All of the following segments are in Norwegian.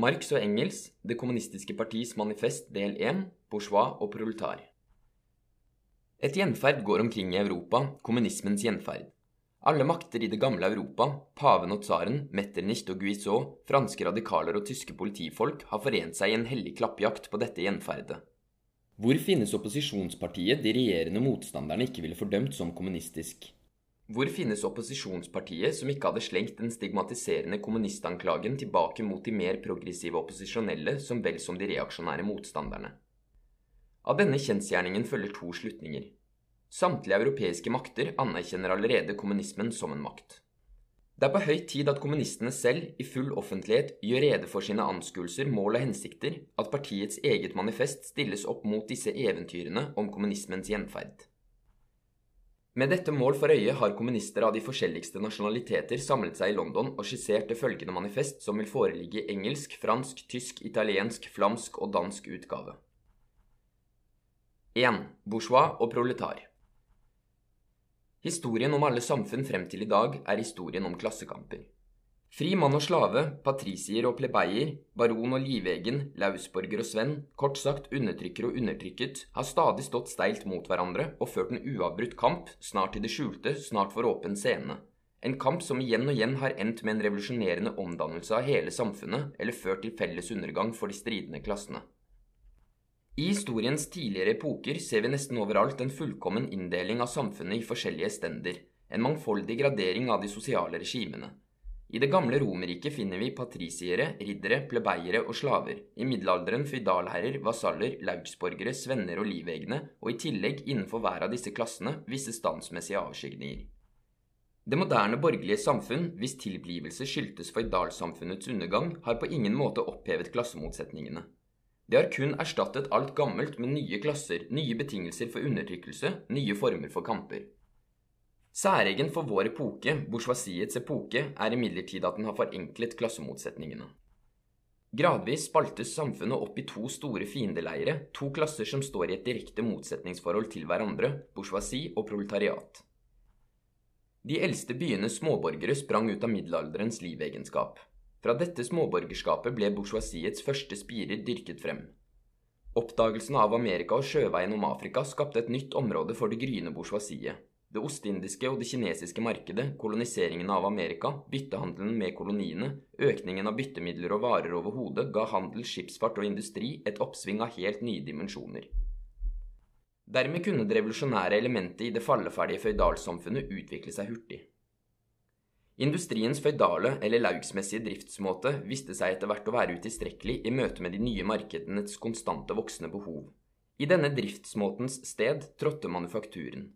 Marx og Engels, Det kommunistiske partis manifest del 1, bourgeois og proletar. Et gjenferd går omkring i Europa, kommunismens gjenferd. Alle makter i det gamle Europa, paven og tsaren, Metternich og Guizot, franske radikaler og tyske politifolk har forent seg i en hellig klappjakt på dette gjenferdet. Hvor finnes opposisjonspartiet de regjerende motstanderne ikke ville fordømt som kommunistisk? Hvor finnes opposisjonspartiet som ikke hadde slengt den stigmatiserende kommunistanklagen tilbake mot de mer progressive opposisjonelle som vel som de reaksjonære motstanderne? Av denne kjensgjerningen følger to slutninger. Samtlige europeiske makter anerkjenner allerede kommunismen som en makt. Det er på høy tid at kommunistene selv, i full offentlighet, gjør rede for sine anskuelser, mål og hensikter, at partiets eget manifest stilles opp mot disse eventyrene om kommunismens gjenferd. Med dette mål for øye har kommunister av de forskjelligste nasjonaliteter samlet seg i London og skissert det følgende manifest som vil foreligge i engelsk, fransk, tysk, italiensk, flamsk og dansk utgave. 1. Bourgeois og proletar. Historien om alle samfunn frem til i dag er historien om klassekamper. Fri mann og slave, patrisier og plebeier, baron og livegen, lausborger og svenn, kort sagt undertrykker og undertrykket, har stadig stått steilt mot hverandre og ført en uavbrutt kamp, snart i det skjulte, snart for åpen scene. En kamp som igjen og igjen har endt med en revolusjonerende omdannelse av hele samfunnet, eller ført til felles undergang for de stridende klassene. I historiens tidligere epoker ser vi nesten overalt en fullkommen inndeling av samfunnet i forskjellige stender, en mangfoldig gradering av de sosiale regimene. I det gamle Romerriket finner vi patrisiere, riddere, plebeiere og slaver. I middelalderen føydalherrer, vasaller, laugsborgere, svenner og livegne, og i tillegg innenfor hver av disse klassene visse standsmessige avskygninger. Det moderne borgerlige samfunn, hvis tilblivelse skyldtes føydalsamfunnets undergang, har på ingen måte opphevet klassemotsetningene. Det har kun erstattet alt gammelt med nye klasser, nye betingelser for undertrykkelse, nye former for kamper. Særegen for vår epoke, bourgeoisiets epoke, er imidlertid at den har forenklet klassemotsetningene. Gradvis spaltes samfunnet opp i to store fiendeleire, to klasser som står i et direkte motsetningsforhold til hverandre, bourgeoisie og proletariat. De eldste byenes småborgere sprang ut av middelalderens livegenskap. Fra dette småborgerskapet ble bourgeoisiets første spirer dyrket frem. Oppdagelsen av Amerika og sjøveien om Afrika skapte et nytt område for det gryende bourgeoisiet. Det ostindiske og det kinesiske markedet, koloniseringen av Amerika, byttehandelen med koloniene, økningen av byttemidler og varer over hodet ga handel, skipsfart og industri et oppsving av helt nye dimensjoner. Dermed kunne det revolusjonære elementet i det falleferdige føydalsamfunnet utvikle seg hurtig. Industriens føydale eller laugsmessige driftsmåte viste seg etter hvert å være utilstrekkelig i møte med de nye markedenes konstante voksende behov. I denne driftsmåtens sted trådte manufakturen.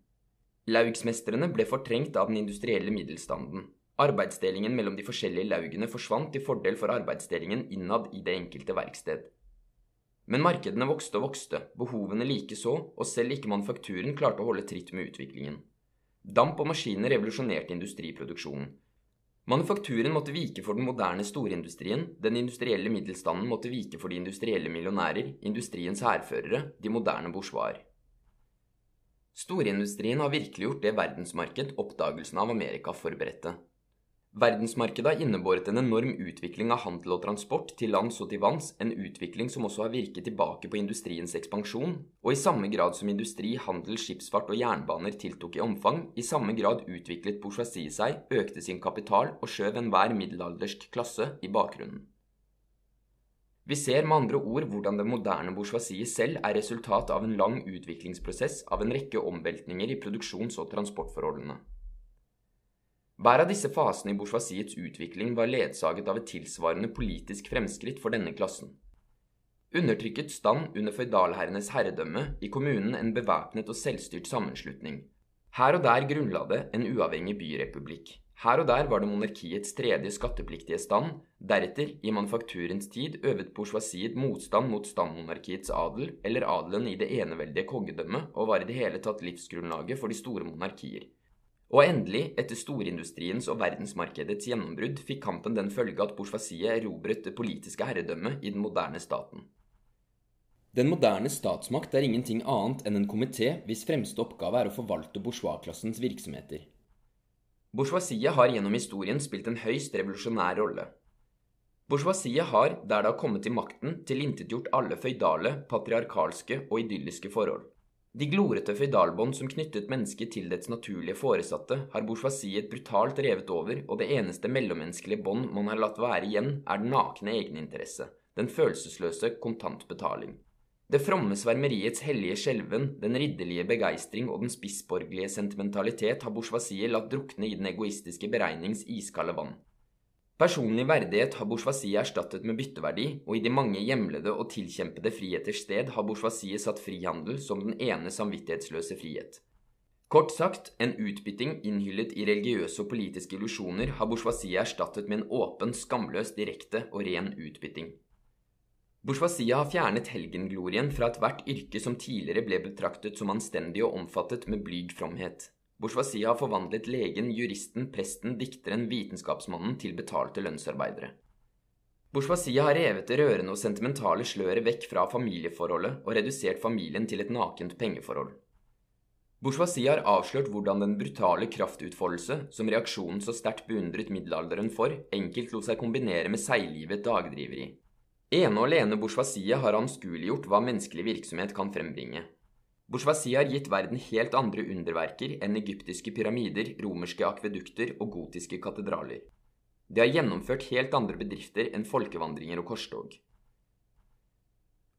Laugsmestrene ble fortrengt av den industrielle middelstanden. Arbeidsdelingen mellom de forskjellige laugene forsvant til fordel for arbeidsdelingen innad i det enkelte verksted. Men markedene vokste og vokste, behovene likeså, og selv ikke manufakturen klarte å holde tritt med utviklingen. Damp og maskiner revolusjonerte industriproduksjonen. Manufakturen måtte vike for den moderne storindustrien, den industrielle middelstanden måtte vike for de industrielle millionærer, industriens hærførere, de moderne bourgeoiser. Storindustrien har virkelig gjort det verdensmarked oppdagelsen av Amerika forberedte. Verdensmarkedet har innebåret en enorm utvikling av handel og transport til lands og til vanns, en utvikling som også har virket tilbake på industriens ekspansjon, og i samme grad som industri, handel, skipsfart og jernbaner tiltok i omfang, i samme grad utviklet bourgeoisie seg, økte sin kapital og skjøv enhver middelaldersk klasse i bakgrunnen. Vi ser med andre ord hvordan det moderne bourgeoisiet selv er resultat av en lang utviklingsprosess av en rekke omveltninger i produksjons- og transportforholdene. Hver av disse fasene i bourgeoisiets utvikling var ledsaget av et tilsvarende politisk fremskritt for denne klassen. Undertrykket stand under føydalherrenes herredømme, i kommunen en bevæpnet og selvstyrt sammenslutning. Her og der grunnla det en uavhengig byrepublikk. Her og der var det monarkiets tredje skattepliktige stand, deretter, i manufakturens tid, øvet bourgeoisiet motstand mot standmonarkiets adel, eller adelen i det eneveldige kongedømmet, og var i det hele tatt livsgrunnlaget for de store monarkier. Og endelig, etter storindustriens og verdensmarkedets gjennombrudd, fikk kampen den følge at bourgeoisiet erobret det politiske herredømmet i den moderne staten. Den moderne statsmakt er ingenting annet enn en komité hvis fremste oppgave er å forvalte bourgeoisklassens virksomheter. Bourgeoisiet har gjennom historien spilt en høyst revolusjonær rolle. Bourgeoisiet har, der det har kommet til makten, tilintetgjort alle føydale, patriarkalske og idylliske forhold. De glorete føydalbånd som knyttet mennesket til dets naturlige foresatte, har bourgeoisiet brutalt revet over, og det eneste mellommenneskelige bånd man har latt være igjen, er den nakne egeninteresse, den følelsesløse kontantbetaling. Det fromme svermeriets hellige skjelven, den ridderlige begeistring og den spissborgerlige sentimentalitet har bourgeoisiet latt drukne i den egoistiske beregnings iskalde vann. Personlig verdighet har bourgeoisiet erstattet med bytteverdi, og i de mange hjemlede og tilkjempede friheters sted har bourgeoisiet satt frihandel som den ene samvittighetsløse frihet. Kort sagt, en utbytting innhyllet i religiøse og politiske illusjoner har bourgeoisiet erstattet med en åpen, skamløs, direkte og ren utbytting. Bourgeoisiet har fjernet helgenglorien fra ethvert yrke som tidligere ble betraktet som anstendig og omfattet med blyg fromhet. Bourgeoisie har forvandlet legen, juristen, presten, dikteren, vitenskapsmannen til betalte lønnsarbeidere. Bourgeoisie har revet det rørende og sentimentale sløret vekk fra familieforholdet og redusert familien til et nakent pengeforhold. Bourgeoisie har avslørt hvordan den brutale kraftutfoldelse, som reaksjonen så sterkt beundret middelalderen for, enkelt lot seg kombinere med seiglivet dagdriveri. Ene og alene bourgeoisie har anskueliggjort hva menneskelig virksomhet kan frembringe, Bourgeoisie har gitt verden helt andre underverker enn egyptiske pyramider, romerske akvedukter og gotiske katedraler. De har gjennomført helt andre bedrifter enn folkevandringer og korstog.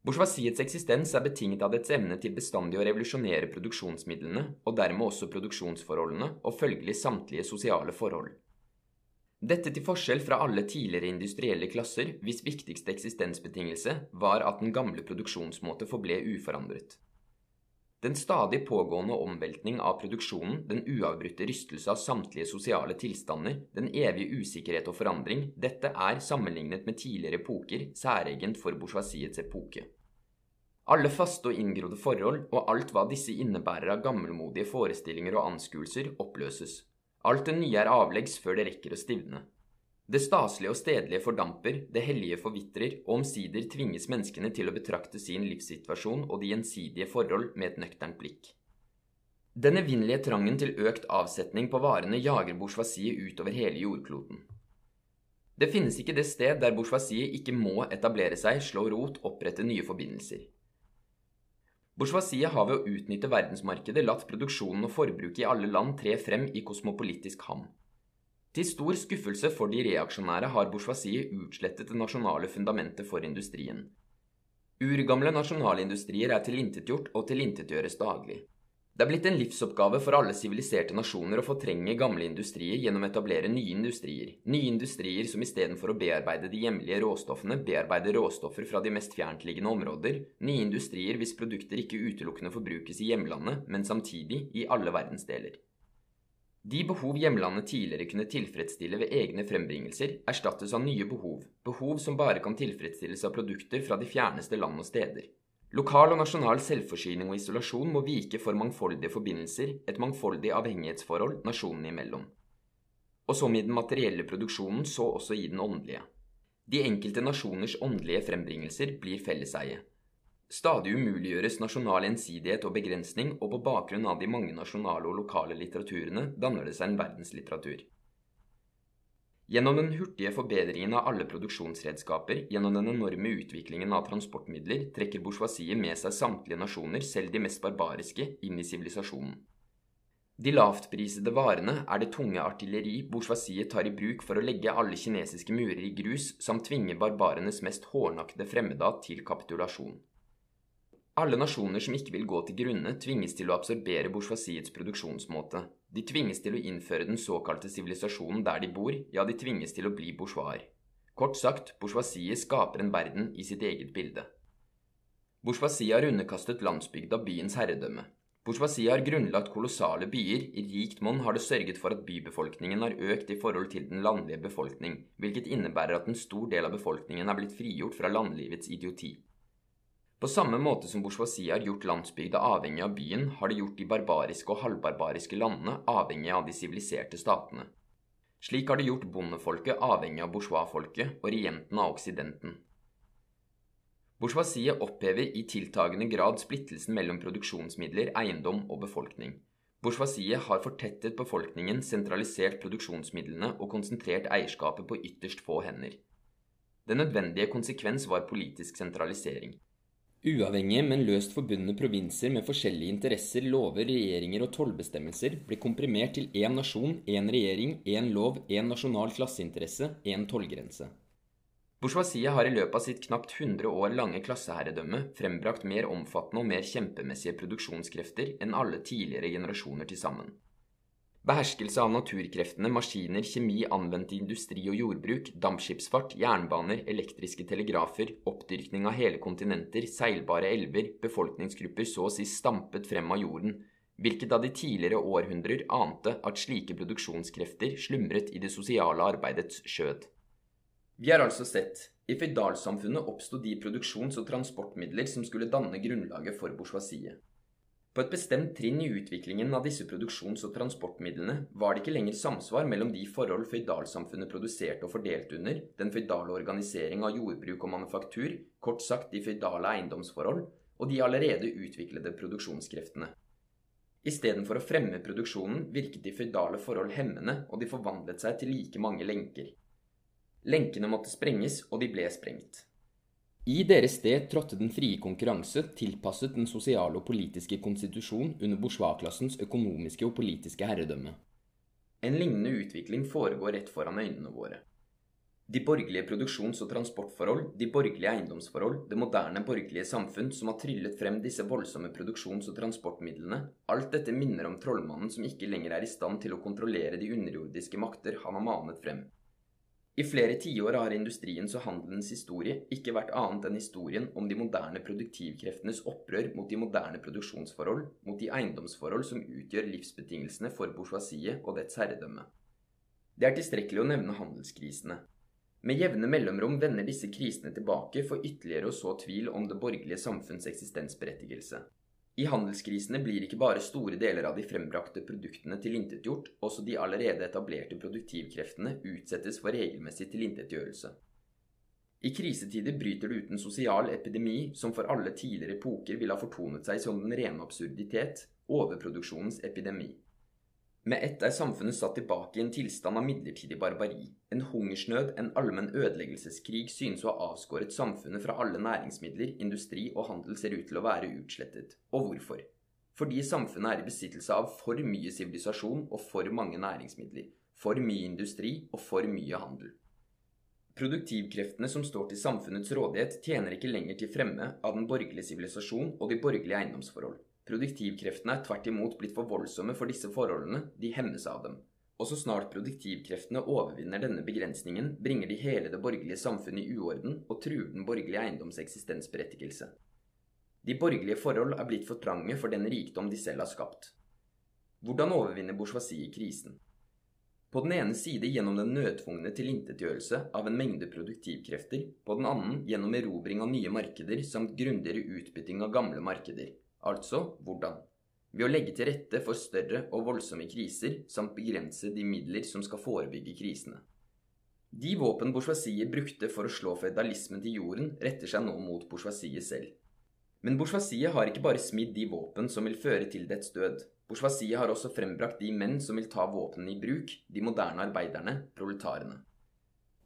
Bourgeoisiets eksistens er betinget av dets evne til bestandig å revolusjonere produksjonsmidlene, og dermed også produksjonsforholdene, og følgelig samtlige sosiale forhold. Dette til forskjell fra alle tidligere industrielle klasser, hvis viktigste eksistensbetingelse var at den gamle produksjonsmåte forble uforandret. Den stadig pågående omveltning av produksjonen, den uavbrutte rystelse av samtlige sosiale tilstander, den evige usikkerhet og forandring, dette er, sammenlignet med tidligere epoker, særegent for bourgeoisiets epoke. Alle faste og inngrodde forhold, og alt hva disse innebærer av gammelmodige forestillinger og anskuelser, oppløses. Alt det nye er avleggs før det rekker å stivne. Det staselige og stedlige fordamper, det hellige forvitrer, og omsider tvinges menneskene til å betrakte sin livssituasjon og de gjensidige forhold med et nøkternt blikk. Den evinnelige trangen til økt avsetning på varene jager bourgeoisiet utover hele jordkloden. Det finnes ikke det sted der bourgeoisiet ikke må etablere seg, slå rot, opprette nye forbindelser. Bourgeoisiet har ved å utnytte verdensmarkedet latt produksjonen og forbruket i alle land tre frem i kosmopolitisk ham. Til stor skuffelse for de reaksjonære har bourgeoisiet utslettet det nasjonale fundamentet for industrien. Urgamle nasjonalindustrier er tilintetgjort og tilintetgjøres daglig. Det er blitt en livsoppgave for alle siviliserte nasjoner å fortrenge gamle industrier gjennom å etablere nye industrier. Nye industrier som istedenfor å bearbeide de hjemlige råstoffene, bearbeider råstoffer fra de mest fjerntliggende områder. Nye industrier hvis produkter ikke utelukkende forbrukes i hjemlandet, men samtidig i alle verdensdeler. De behov hjemlandet tidligere kunne tilfredsstille ved egne frembringelser, erstattes av nye behov, behov som bare kan tilfredsstilles av produkter fra de fjerneste land og steder. Lokal og nasjonal selvforsyning og isolasjon må vike for mangfoldige forbindelser, et mangfoldig avhengighetsforhold nasjonene imellom. Og som i den materielle produksjonen, så også i den åndelige. De enkelte nasjoners åndelige frembringelser blir felleseie. Stadig umuliggjøres nasjonal ensidighet og begrensning, og på bakgrunn av de mange nasjonale og lokale litteraturene danner det seg en verdenslitteratur. Gjennom den hurtige forbedringen av alle produksjonsredskaper, gjennom den enorme utviklingen av transportmidler, trekker bourgeoisiet med seg samtlige nasjoner, selv de mest barbariske, inn i sivilisasjonen. De lavtprisede varene er det tunge artilleri bourgeoisiet tar i bruk for å legge alle kinesiske murer i grus, samt tvinge barbarenes mest hårnakkede fremmedad til kapitulasjon. Alle nasjoner som ikke vil gå til grunne, tvinges til å absorbere bourgeoisiets produksjonsmåte. De tvinges til å innføre den såkalte sivilisasjonen der de bor, ja, de tvinges til å bli bourgeoiser. Kort sagt, bourgeoisiet skaper en verden i sitt eget bilde. Bourgeoisiet har underkastet landsbygda byens herredømme. Bourgeoisiet har grunnlagt kolossale byer, i rikt monn har det sørget for at bybefolkningen har økt i forhold til den landlige befolkning, hvilket innebærer at en stor del av befolkningen er blitt frigjort fra landlivets idioti. På samme måte som bourgeoisie har gjort landsbygda avhengig av byen, har det gjort de barbariske og halvbarbariske landene avhengig av de siviliserte statene. Slik har det gjort bondefolket avhengig av bourgeoisfolket og regenten av oksidenten. Bourgeoisiet opphever i tiltagende grad splittelsen mellom produksjonsmidler, eiendom og befolkning. Bourgeoisiet har fortettet befolkningen, sentralisert produksjonsmidlene og konsentrert eierskapet på ytterst få hender. Den nødvendige konsekvens var politisk sentralisering. Uavhengige, men løst forbundne provinser med forskjellige interesser, lover, regjeringer og tollbestemmelser blir komprimert til én nasjon, én regjering, én lov, én nasjonal klasseinteresse, én tollgrense. Bourgeoisiet har i løpet av sitt knapt 100 år lange klasseherredømme frembrakt mer omfattende og mer kjempemessige produksjonskrefter enn alle tidligere generasjoner til sammen. Beherskelse av naturkreftene, maskiner, kjemi anvendt i industri og jordbruk, dampskipsfart, jernbaner, elektriske telegrafer, oppdyrkning av hele kontinenter, seilbare elver, befolkningsgrupper så å si stampet frem av jorden, hvilket av de tidligere århundrer ante at slike produksjonskrefter slumret i det sosiale arbeidets skjød. Vi har altså sett i føydalsamfunnet oppsto de produksjons- og transportmidler som skulle danne grunnlaget for bourgeoisiet. På et bestemt trinn i utviklingen av disse produksjons- og transportmidlene var det ikke lenger samsvar mellom de forhold føydalsamfunnet produserte og fordelte under, den føydale organisering av jordbruk og manufaktur, kort sagt de føydale eiendomsforhold, og de allerede utviklede produksjonskreftene. Istedenfor å fremme produksjonen virket de føydale forhold hemmende, og de forvandlet seg til like mange lenker. Lenkene måtte sprenges, og de ble sprengt. I deres sted trådte den frie konkurranse, tilpasset den sosiale og politiske konstitusjon under bourgeoisklassens økonomiske og politiske herredømme. En lignende utvikling foregår rett foran øynene våre. De borgerlige produksjons- og transportforhold, de borgerlige eiendomsforhold, det moderne borgerlige samfunn som har tryllet frem disse voldsomme produksjons- og transportmidlene, alt dette minner om trollmannen som ikke lenger er i stand til å kontrollere de underjordiske makter han har manet frem. I flere tiår har industriens og handelens historie ikke vært annet enn historien om de moderne produktivkreftenes opprør mot de moderne produksjonsforhold, mot de eiendomsforhold som utgjør livsbetingelsene for bourgeoisiet og dets herredømme. Det er tilstrekkelig å nevne handelskrisene. Med jevne mellomrom vender disse krisene tilbake for ytterligere å så tvil om det borgerlige samfunns eksistensberettigelse. I handelskrisene blir ikke bare store deler av de frembrakte produktene tilintetgjort, også de allerede etablerte produktivkreftene utsettes for regelmessig tilintetgjørelse. I krisetider bryter det ut en sosial epidemi som for alle tidligere epoker ville ha fortonet seg som den rene absurditet, overproduksjonens epidemi. Med ett er samfunnet satt tilbake i en tilstand av midlertidig barbari. En hungersnød, en allmenn ødeleggelseskrig synes å ha avskåret samfunnet fra alle næringsmidler, industri og handel ser ut til å være utslettet. Og hvorfor? Fordi samfunnet er i besittelse av for mye sivilisasjon og for mange næringsmidler, for mye industri og for mye handel. Produktivkreftene som står til samfunnets rådighet, tjener ikke lenger til fremme av den borgerlige sivilisasjon og de borgerlige eiendomsforhold. Produktivkreftene er tvert imot blitt for voldsomme for disse forholdene, de hemmes av dem. Og så snart produktivkreftene overvinner denne begrensningen, bringer de hele det borgerlige samfunnet i uorden og truer den borgerlige eiendoms eksistensberettigelse. De borgerlige forhold er blitt for trange for den rikdom de selv har skapt. Hvordan overvinner bourgeoisiet krisen? På den ene side gjennom den nødtvungne tilintetgjørelse av en mengde produktivkrefter, på den annen gjennom erobring av nye markeder samt grundigere utbytting av gamle markeder. Altså hvordan? Ved å legge til rette for større og voldsomme kriser, samt begrense de midler som skal forebygge krisene. De våpen bourgeoisiet brukte for å slå føydalismen til jorden, retter seg nå mot bourgeoisiet selv. Men bourgeoisiet har ikke bare smidd de våpen som vil føre til dets død. Bourgeoisiet har også frembrakt de menn som vil ta våpnene i bruk, de moderne arbeiderne, proletarene.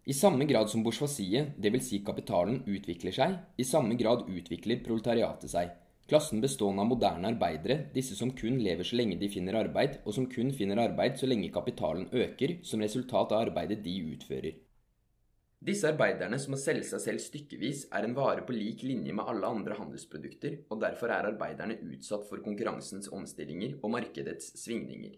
I samme grad som bourgeoisiet, dvs. Si kapitalen, utvikler seg, i samme grad utvikler proletariatet seg. Klassen bestående av moderne arbeidere, disse som kun lever så lenge de finner arbeid, og som kun finner arbeid så lenge kapitalen øker som resultat av arbeidet de utfører. Disse arbeiderne som må selge seg selv stykkevis, er en vare på lik linje med alle andre handelsprodukter, og derfor er arbeiderne utsatt for konkurransens omstillinger og markedets svingninger.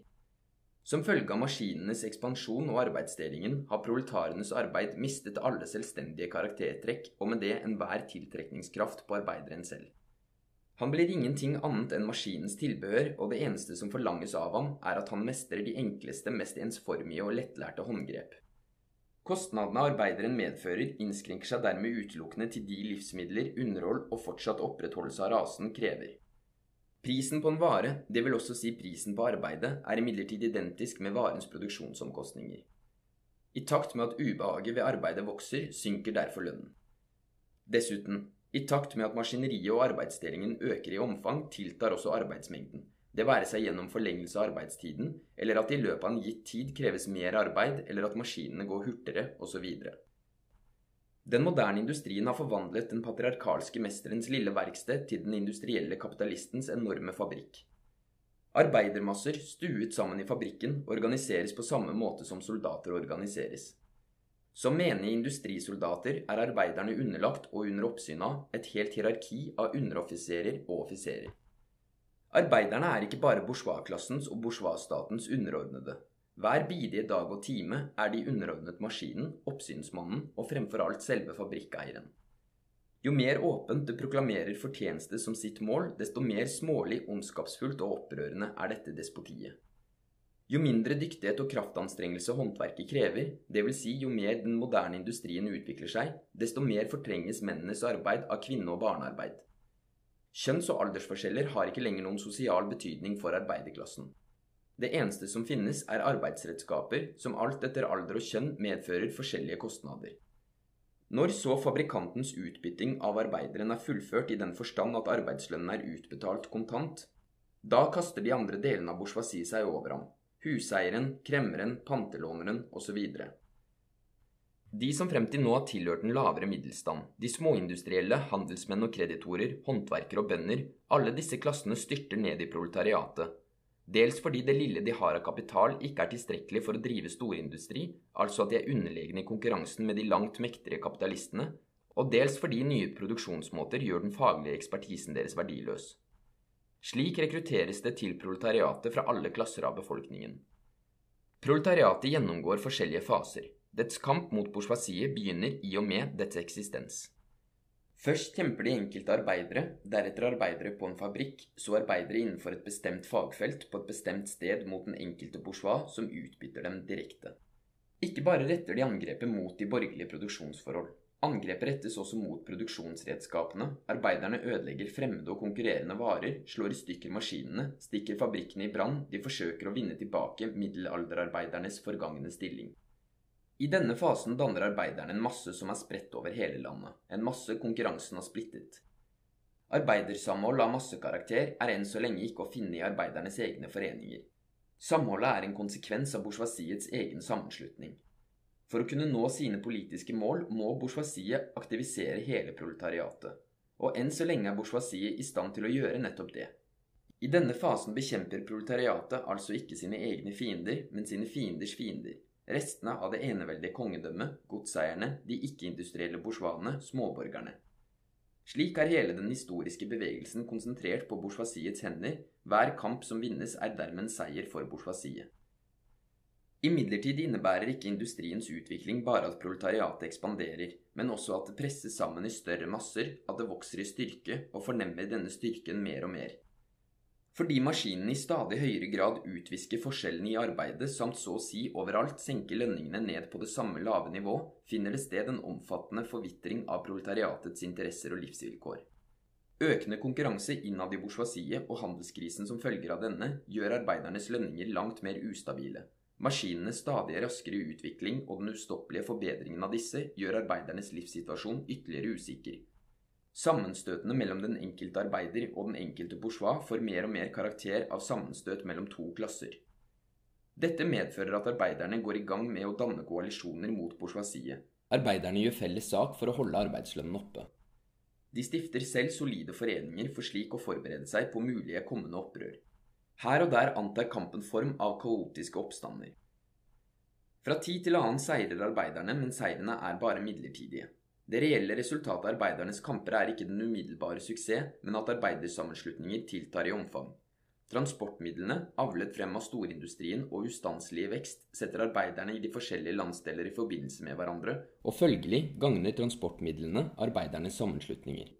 Som følge av maskinenes ekspansjon og arbeidsdelingen har proletarenes arbeid mistet alle selvstendige karaktertrekk, og med det enhver tiltrekningskraft på arbeideren selv. Han blir ingenting annet enn maskinens tilbehør, og det eneste som forlanges av ham, er at han mestrer de enkleste, mest ensformige og lettlærte håndgrep. Kostnadene arbeideren medfører, innskrenker seg dermed utelukkende til de livsmidler, underhold og fortsatt opprettholdelse av rasen krever. Prisen på en vare, det vil også si prisen på arbeidet, er imidlertid identisk med varens produksjonsomkostninger. I takt med at ubehaget ved arbeidet vokser, synker derfor lønnen. Dessuten, i takt med at maskineriet og arbeidsdelingen øker i omfang, tiltar også arbeidsmengden. Det være seg gjennom forlengelse av arbeidstiden, eller at det i løpet av en gitt tid kreves mer arbeid, eller at maskinene går hurtigere, osv. Den moderne industrien har forvandlet den patriarkalske mesterens lille verksted til den industrielle kapitalistens enorme fabrikk. Arbeidermasser stuet sammen i fabrikken organiseres på samme måte som soldater organiseres. Som menige industrisoldater er arbeiderne underlagt og under oppsyn av et helt hierarki av underoffiserer og offiserer. Arbeiderne er ikke bare bourgeoisklassens og bourgeoisstatens underordnede. Hver bidige dag og time er de underordnet maskinen, oppsynsmannen og fremfor alt selve fabrikkeieren. Jo mer åpent det proklamerer fortjeneste som sitt mål, desto mer smålig, ondskapsfullt og opprørende er dette despotiet. Jo mindre dyktighet og kraftanstrengelse håndverket krever, dvs. Si jo mer den moderne industrien utvikler seg, desto mer fortrenges mennenes arbeid av kvinne- og barnearbeid. Kjønns- og aldersforskjeller har ikke lenger noen sosial betydning for arbeiderklassen. Det eneste som finnes, er arbeidsredskaper som alt etter alder og kjønn medfører forskjellige kostnader. Når så fabrikantens utbytting av arbeideren er fullført i den forstand at arbeidslønnen er utbetalt kontant, da kaster de andre delene av bourgeoisie seg over ham. Huseieren, kremmeren, pantelåneren osv. De som frem til nå har tilhørt den lavere middelstand, de småindustrielle, handelsmenn og kreditorer, håndverkere og bønder, alle disse klassene styrter ned i proletariatet, Dels fordi det lille de har av kapital ikke er tilstrekkelig for å drive storindustri, altså at de er underlegne i konkurransen med de langt mektigere kapitalistene, og dels fordi nye produksjonsmåter gjør den faglige ekspertisen deres verdiløs. Slik rekrutteres det til proletariatet fra alle klasser av befolkningen. Proletariatet gjennomgår forskjellige faser. Dets kamp mot bourgeoisiet begynner i og med dets eksistens. Først kjemper de enkelte arbeidere, deretter arbeidere på en fabrikk, så arbeidere innenfor et bestemt fagfelt på et bestemt sted mot den enkelte bourgeois som utbytter dem direkte. Ikke bare retter de angrepet mot de borgerlige produksjonsforhold. Angrepet rettes også mot produksjonsredskapene. Arbeiderne ødelegger fremmede og konkurrerende varer, slår i stykker maskinene, stikker fabrikkene i brann, de forsøker å vinne tilbake middelalderarbeidernes forgangne stilling. I denne fasen danner arbeiderne en masse som er spredt over hele landet, en masse konkurransen har splittet. Arbeidersamhold av massekarakter er enn så lenge ikke å finne i arbeidernes egne foreninger. Samholdet er en konsekvens av bourgeoisiets egen sammenslutning. For å kunne nå sine politiske mål må bourgeoisiet aktivisere hele proletariatet. Og enn så lenge er bourgeoisiet i stand til å gjøre nettopp det. I denne fasen bekjemper proletariatet altså ikke sine egne fiender, men sine fienders fiender. Restene av det eneveldige kongedømmet, godseierne, de ikke-industrielle bourgeoisene, småborgerne. Slik er hele den historiske bevegelsen konsentrert på bourgeoisiets hender, hver kamp som vinnes er dermed en seier for bourgeoisiet. Imidlertid innebærer ikke industriens utvikling bare at proletariatet ekspanderer, men også at det presses sammen i større masser, at det vokser i styrke og fornemmer denne styrken mer og mer. Fordi maskinene i stadig høyere grad utvisker forskjellene i arbeidet samt så å si overalt senker lønningene ned på det samme lave nivå, finner det sted en omfattende forvitring av proletariatets interesser og livsvilkår. Økende konkurranse innad i bourgeoisiet og handelskrisen som følger av denne, gjør arbeidernes lønninger langt mer ustabile. Maskinenes stadig raskere utvikling og den ustoppelige forbedringen av disse gjør arbeidernes livssituasjon ytterligere usikker, Sammenstøtene mellom den enkelte arbeider og den enkelte bourgeois får mer og mer karakter av sammenstøt mellom to klasser. Dette medfører at arbeiderne går i gang med å danne koalisjoner mot bourgeoisiet. Arbeiderne gjør felles sak for å holde arbeidslønnen oppe. De stifter selv solide foreninger for slik å forberede seg på mulige kommende opprør. Her og der antar kampen form av kaotiske oppstander. Fra tid til annen seirer arbeiderne, men seirene er bare midlertidige. Det reelle resultatet av arbeidernes kamper er ikke den umiddelbare suksess, men at arbeidersammenslutninger tiltar i omfang. Transportmidlene, avlet frem av storindustrien og ustanselige vekst, setter arbeiderne i de forskjellige landsdeler i forbindelse med hverandre, og følgelig gagner transportmidlene arbeidernes sammenslutninger.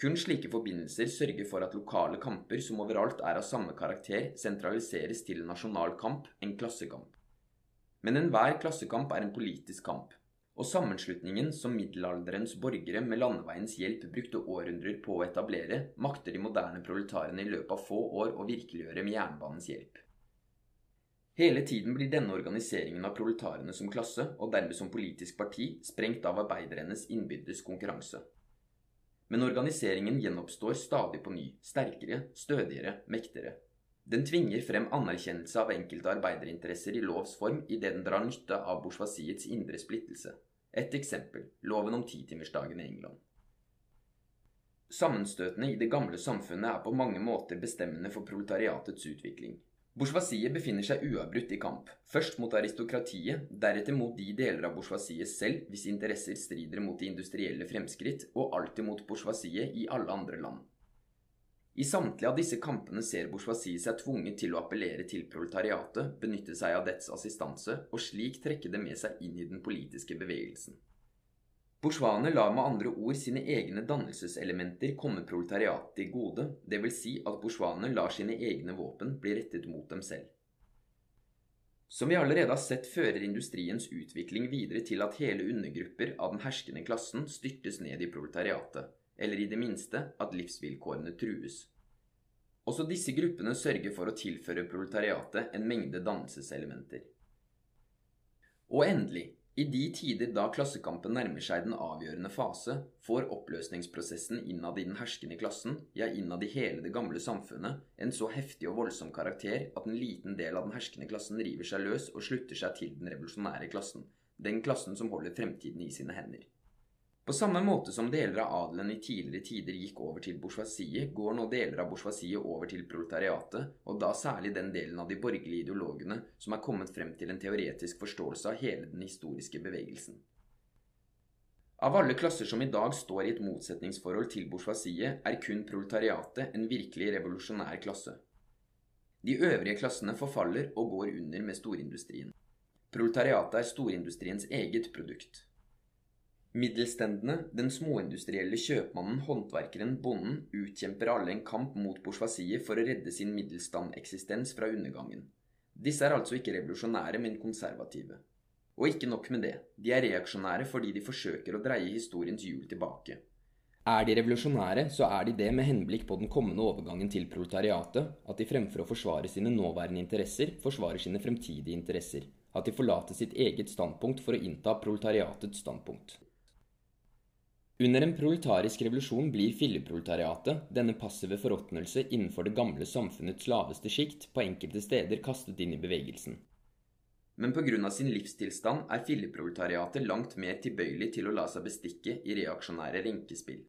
Kun slike forbindelser sørger for at lokale kamper som overalt er av samme karakter, sentraliseres til en nasjonal kamp, en klassekamp. Men enhver klassekamp er en politisk kamp og sammenslutningen som middelalderens borgere med landeveiens hjelp brukte århundrer på å etablere, makter de moderne proletarene i løpet av få år å virkeliggjøre med jernbanens hjelp. Hele tiden blir denne organiseringen av proletarene som klasse, og dermed som politisk parti, sprengt av arbeidernes innbyrdes konkurranse. Men organiseringen gjenoppstår stadig på ny, sterkere, stødigere, mektigere. Den tvinger frem anerkjennelse av enkelte arbeiderinteresser i lovs form idet den drar nytte av bourgeoisiets indre splittelse. Et eksempel loven om titimersdagen i England. Sammenstøtene i det gamle samfunnet er på mange måter bestemmende for proletariatets utvikling. Bourgeoisiet befinner seg uavbrutt i kamp, først mot aristokratiet, deretter mot de deler av bourgeoisiet selv hvis interesser strider mot de industrielle fremskritt, og alltid mot bourgeoisiet i alle andre land. I samtlige av disse kampene ser bourgeoisiet seg tvunget til å appellere til proletariatet, benytte seg av dets assistanse, og slik trekke det med seg inn i den politiske bevegelsen. Bourgeoisene lar med andre ord sine egne dannelseselementer komme proletariatet til gode, dvs. Si at bourgeoisene lar sine egne våpen bli rettet mot dem selv. Som vi allerede har sett, fører industriens utvikling videre til at hele undergrupper av den herskende klassen styrtes ned i proletariatet, eller i det minste at livsvilkårene trues. Også disse gruppene sørger for å tilføre proletariatet en mengde dannelseselementer. Og endelig, i de tider da klassekampen nærmer seg den avgjørende fase, får oppløsningsprosessen innad i den herskende klassen, ja innad i hele det gamle samfunnet, en så heftig og voldsom karakter at en liten del av den herskende klassen river seg løs og slutter seg til den revolusjonære klassen, den klassen som holder fremtiden i sine hender. På samme måte som deler av adelen i tidligere tider gikk over til bourgeoisiet, går nå deler av bourgeoisiet over til proletariatet, og da særlig den delen av de borgerlige ideologene som er kommet frem til en teoretisk forståelse av hele den historiske bevegelsen. Av alle klasser som i dag står i et motsetningsforhold til bourgeoisiet, er kun proletariatet en virkelig revolusjonær klasse. De øvrige klassene forfaller og går under med storindustrien. Proletariatet er storindustriens eget produkt. Middelstendene, den småindustrielle kjøpmannen, håndverkeren, bonden, utkjemper alle en kamp mot bourgeoisiet for å redde sin middelstandeksistens fra undergangen. Disse er altså ikke revolusjonære, men konservative. Og ikke nok med det, de er reaksjonære fordi de forsøker å dreie historiens hjul tilbake. Er de revolusjonære, så er de det med henblikk på den kommende overgangen til proletariatet, at de fremfor å forsvare sine nåværende interesser, forsvarer sine fremtidige interesser, at de forlater sitt eget standpunkt for å innta proletariatets standpunkt. Under en proletarisk revolusjon blir filleproletariatet, denne passive forråtnelse innenfor det gamle samfunnets laveste sjikt, på enkelte steder kastet inn i bevegelsen. Men pga. sin livstilstand er filleproletariatet langt mer tilbøyelig til å la seg bestikke i reaksjonære renkespill.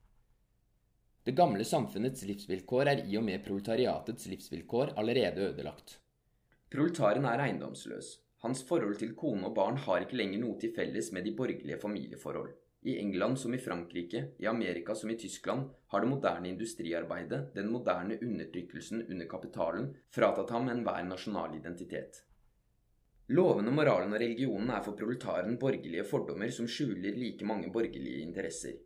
Det gamle samfunnets livsvilkår er i og med proletariatets livsvilkår allerede ødelagt. Proletaren er eiendomsløs. Hans forhold til kone og barn har ikke lenger noe til felles med de borgerlige familieforhold. I England som i Frankrike, i Amerika som i Tyskland, har det moderne industriarbeidet, den moderne undertrykkelsen under kapitalen, fratatt ham enhver nasjonal identitet. Lovene, moralen og religionen er for proletaren borgerlige fordommer som skjuler like mange borgerlige interesser.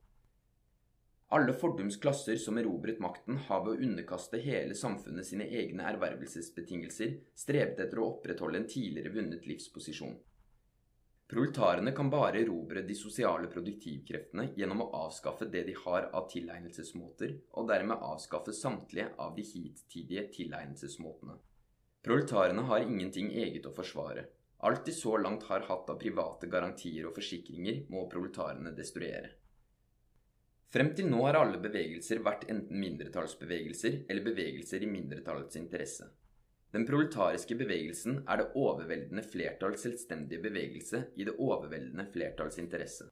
Alle fordums klasser som erobret makten, har ved å underkaste hele samfunnet sine egne ervervelsesbetingelser strevet etter å opprettholde en tidligere vunnet livsposisjon. Proletarene kan bare erobre de sosiale produktivkreftene gjennom å avskaffe det de har av tilegnelsesmåter, og dermed avskaffe samtlige av de hittidige tilegnelsesmåtene. Proletarene har ingenting eget å forsvare. Alt de så langt har hatt av private garantier og forsikringer, må proletarene destruere. Frem til nå har alle bevegelser vært enten mindretallsbevegelser eller bevegelser i mindretallets interesse. Den proletariske bevegelsen er det overveldende flertalls selvstendige bevegelse i det overveldende flertalls interesse.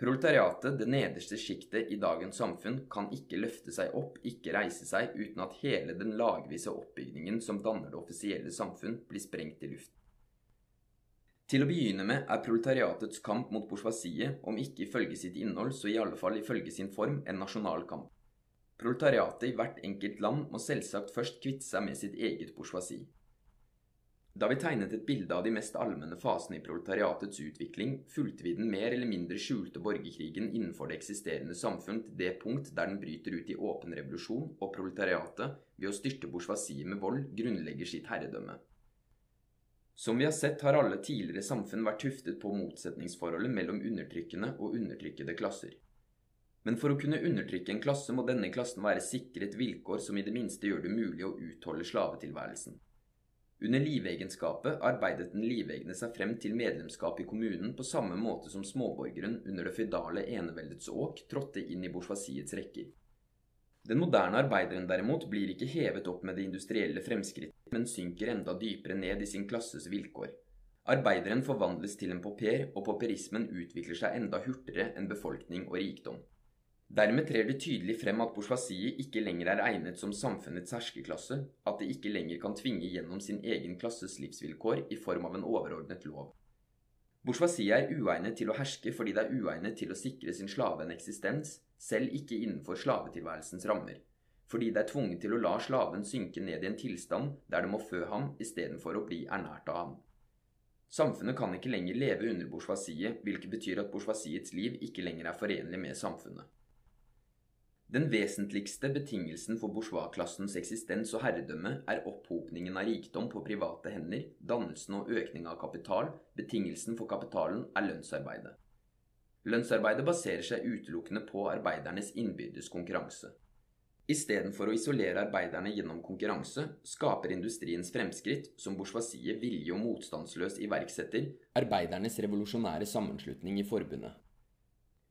Proletariatet, det nederste sjiktet i dagens samfunn, kan ikke løfte seg opp, ikke reise seg, uten at hele den lagvise oppbygningen som danner det offisielle samfunn, blir sprengt i luften. Til å begynne med er proletariatets kamp mot bourgeoisiet, om ikke ifølge sitt innhold, så i alle fall ifølge sin form, en nasjonal kamp. Proletariatet i hvert enkelt land må selvsagt først kvitte seg med sitt eget bourgeoisie. Da vi tegnet et bilde av de mest allmenne fasene i proletariatets utvikling, fulgte vi den mer eller mindre skjulte borgerkrigen innenfor det eksisterende samfunn til det punkt der den bryter ut i åpen revolusjon, og proletariatet, ved å styrte bourgeoisiet med vold, grunnlegger sitt herredømme. Som vi har sett, har alle tidligere samfunn vært tuftet på motsetningsforholdet mellom undertrykkende og undertrykkede klasser. Men for å kunne undertrykke en klasse må denne klassen være sikret vilkår som i det minste gjør det mulig å utholde slavetilværelsen. Under livegenskapet arbeidet den livegne seg frem til medlemskap i kommunen på samme måte som småborgeren under det føydale eneveldets åk trådte inn i bourgeoisiets rekker. Den moderne arbeideren derimot blir ikke hevet opp med det industrielle fremskrittet, men synker enda dypere ned i sin klasses vilkår. Arbeideren forvandles til en pauper, og pauperismen utvikler seg enda hurtigere enn befolkning og rikdom. Dermed trer det tydelig frem at bourgeoisiet ikke lenger er egnet som samfunnets herskerklasse, at det ikke lenger kan tvinge gjennom sin egen klasses livsvilkår i form av en overordnet lov. Bourgeoisiet er uegnet til å herske fordi det er uegnet til å sikre sin slave en eksistens, selv ikke innenfor slavetilværelsens rammer, fordi det er tvunget til å la slaven synke ned i en tilstand der det må fø ham istedenfor å bli ernært av ham. Samfunnet kan ikke lenger leve under bourgeoisiet, hvilket betyr at bourgeoisiets liv ikke lenger er forenlig med samfunnet. Den vesentligste betingelsen for bourgeoisklassens eksistens og herredømme er opphopningen av rikdom på private hender, dannelsen og økning av kapital, betingelsen for kapitalen er lønnsarbeidet. Lønnsarbeidet baserer seg utelukkende på arbeidernes innbyrdes konkurranse. Istedenfor å isolere arbeiderne gjennom konkurranse, skaper industriens fremskritt, som bourgeoisiet vilje og motstandsløst iverksetter, arbeidernes revolusjonære sammenslutning i forbundet.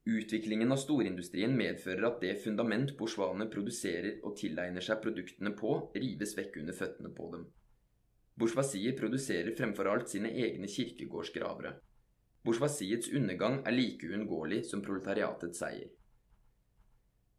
Utviklingen av storindustrien medfører at det fundament bourgeoisene produserer og tilegner seg produktene på, rives vekk under føttene på dem. Bourgeoisiet produserer fremfor alt sine egne kirkegårdsgravere. Bourgeoisiets undergang er like uunngåelig som proletariatets seier.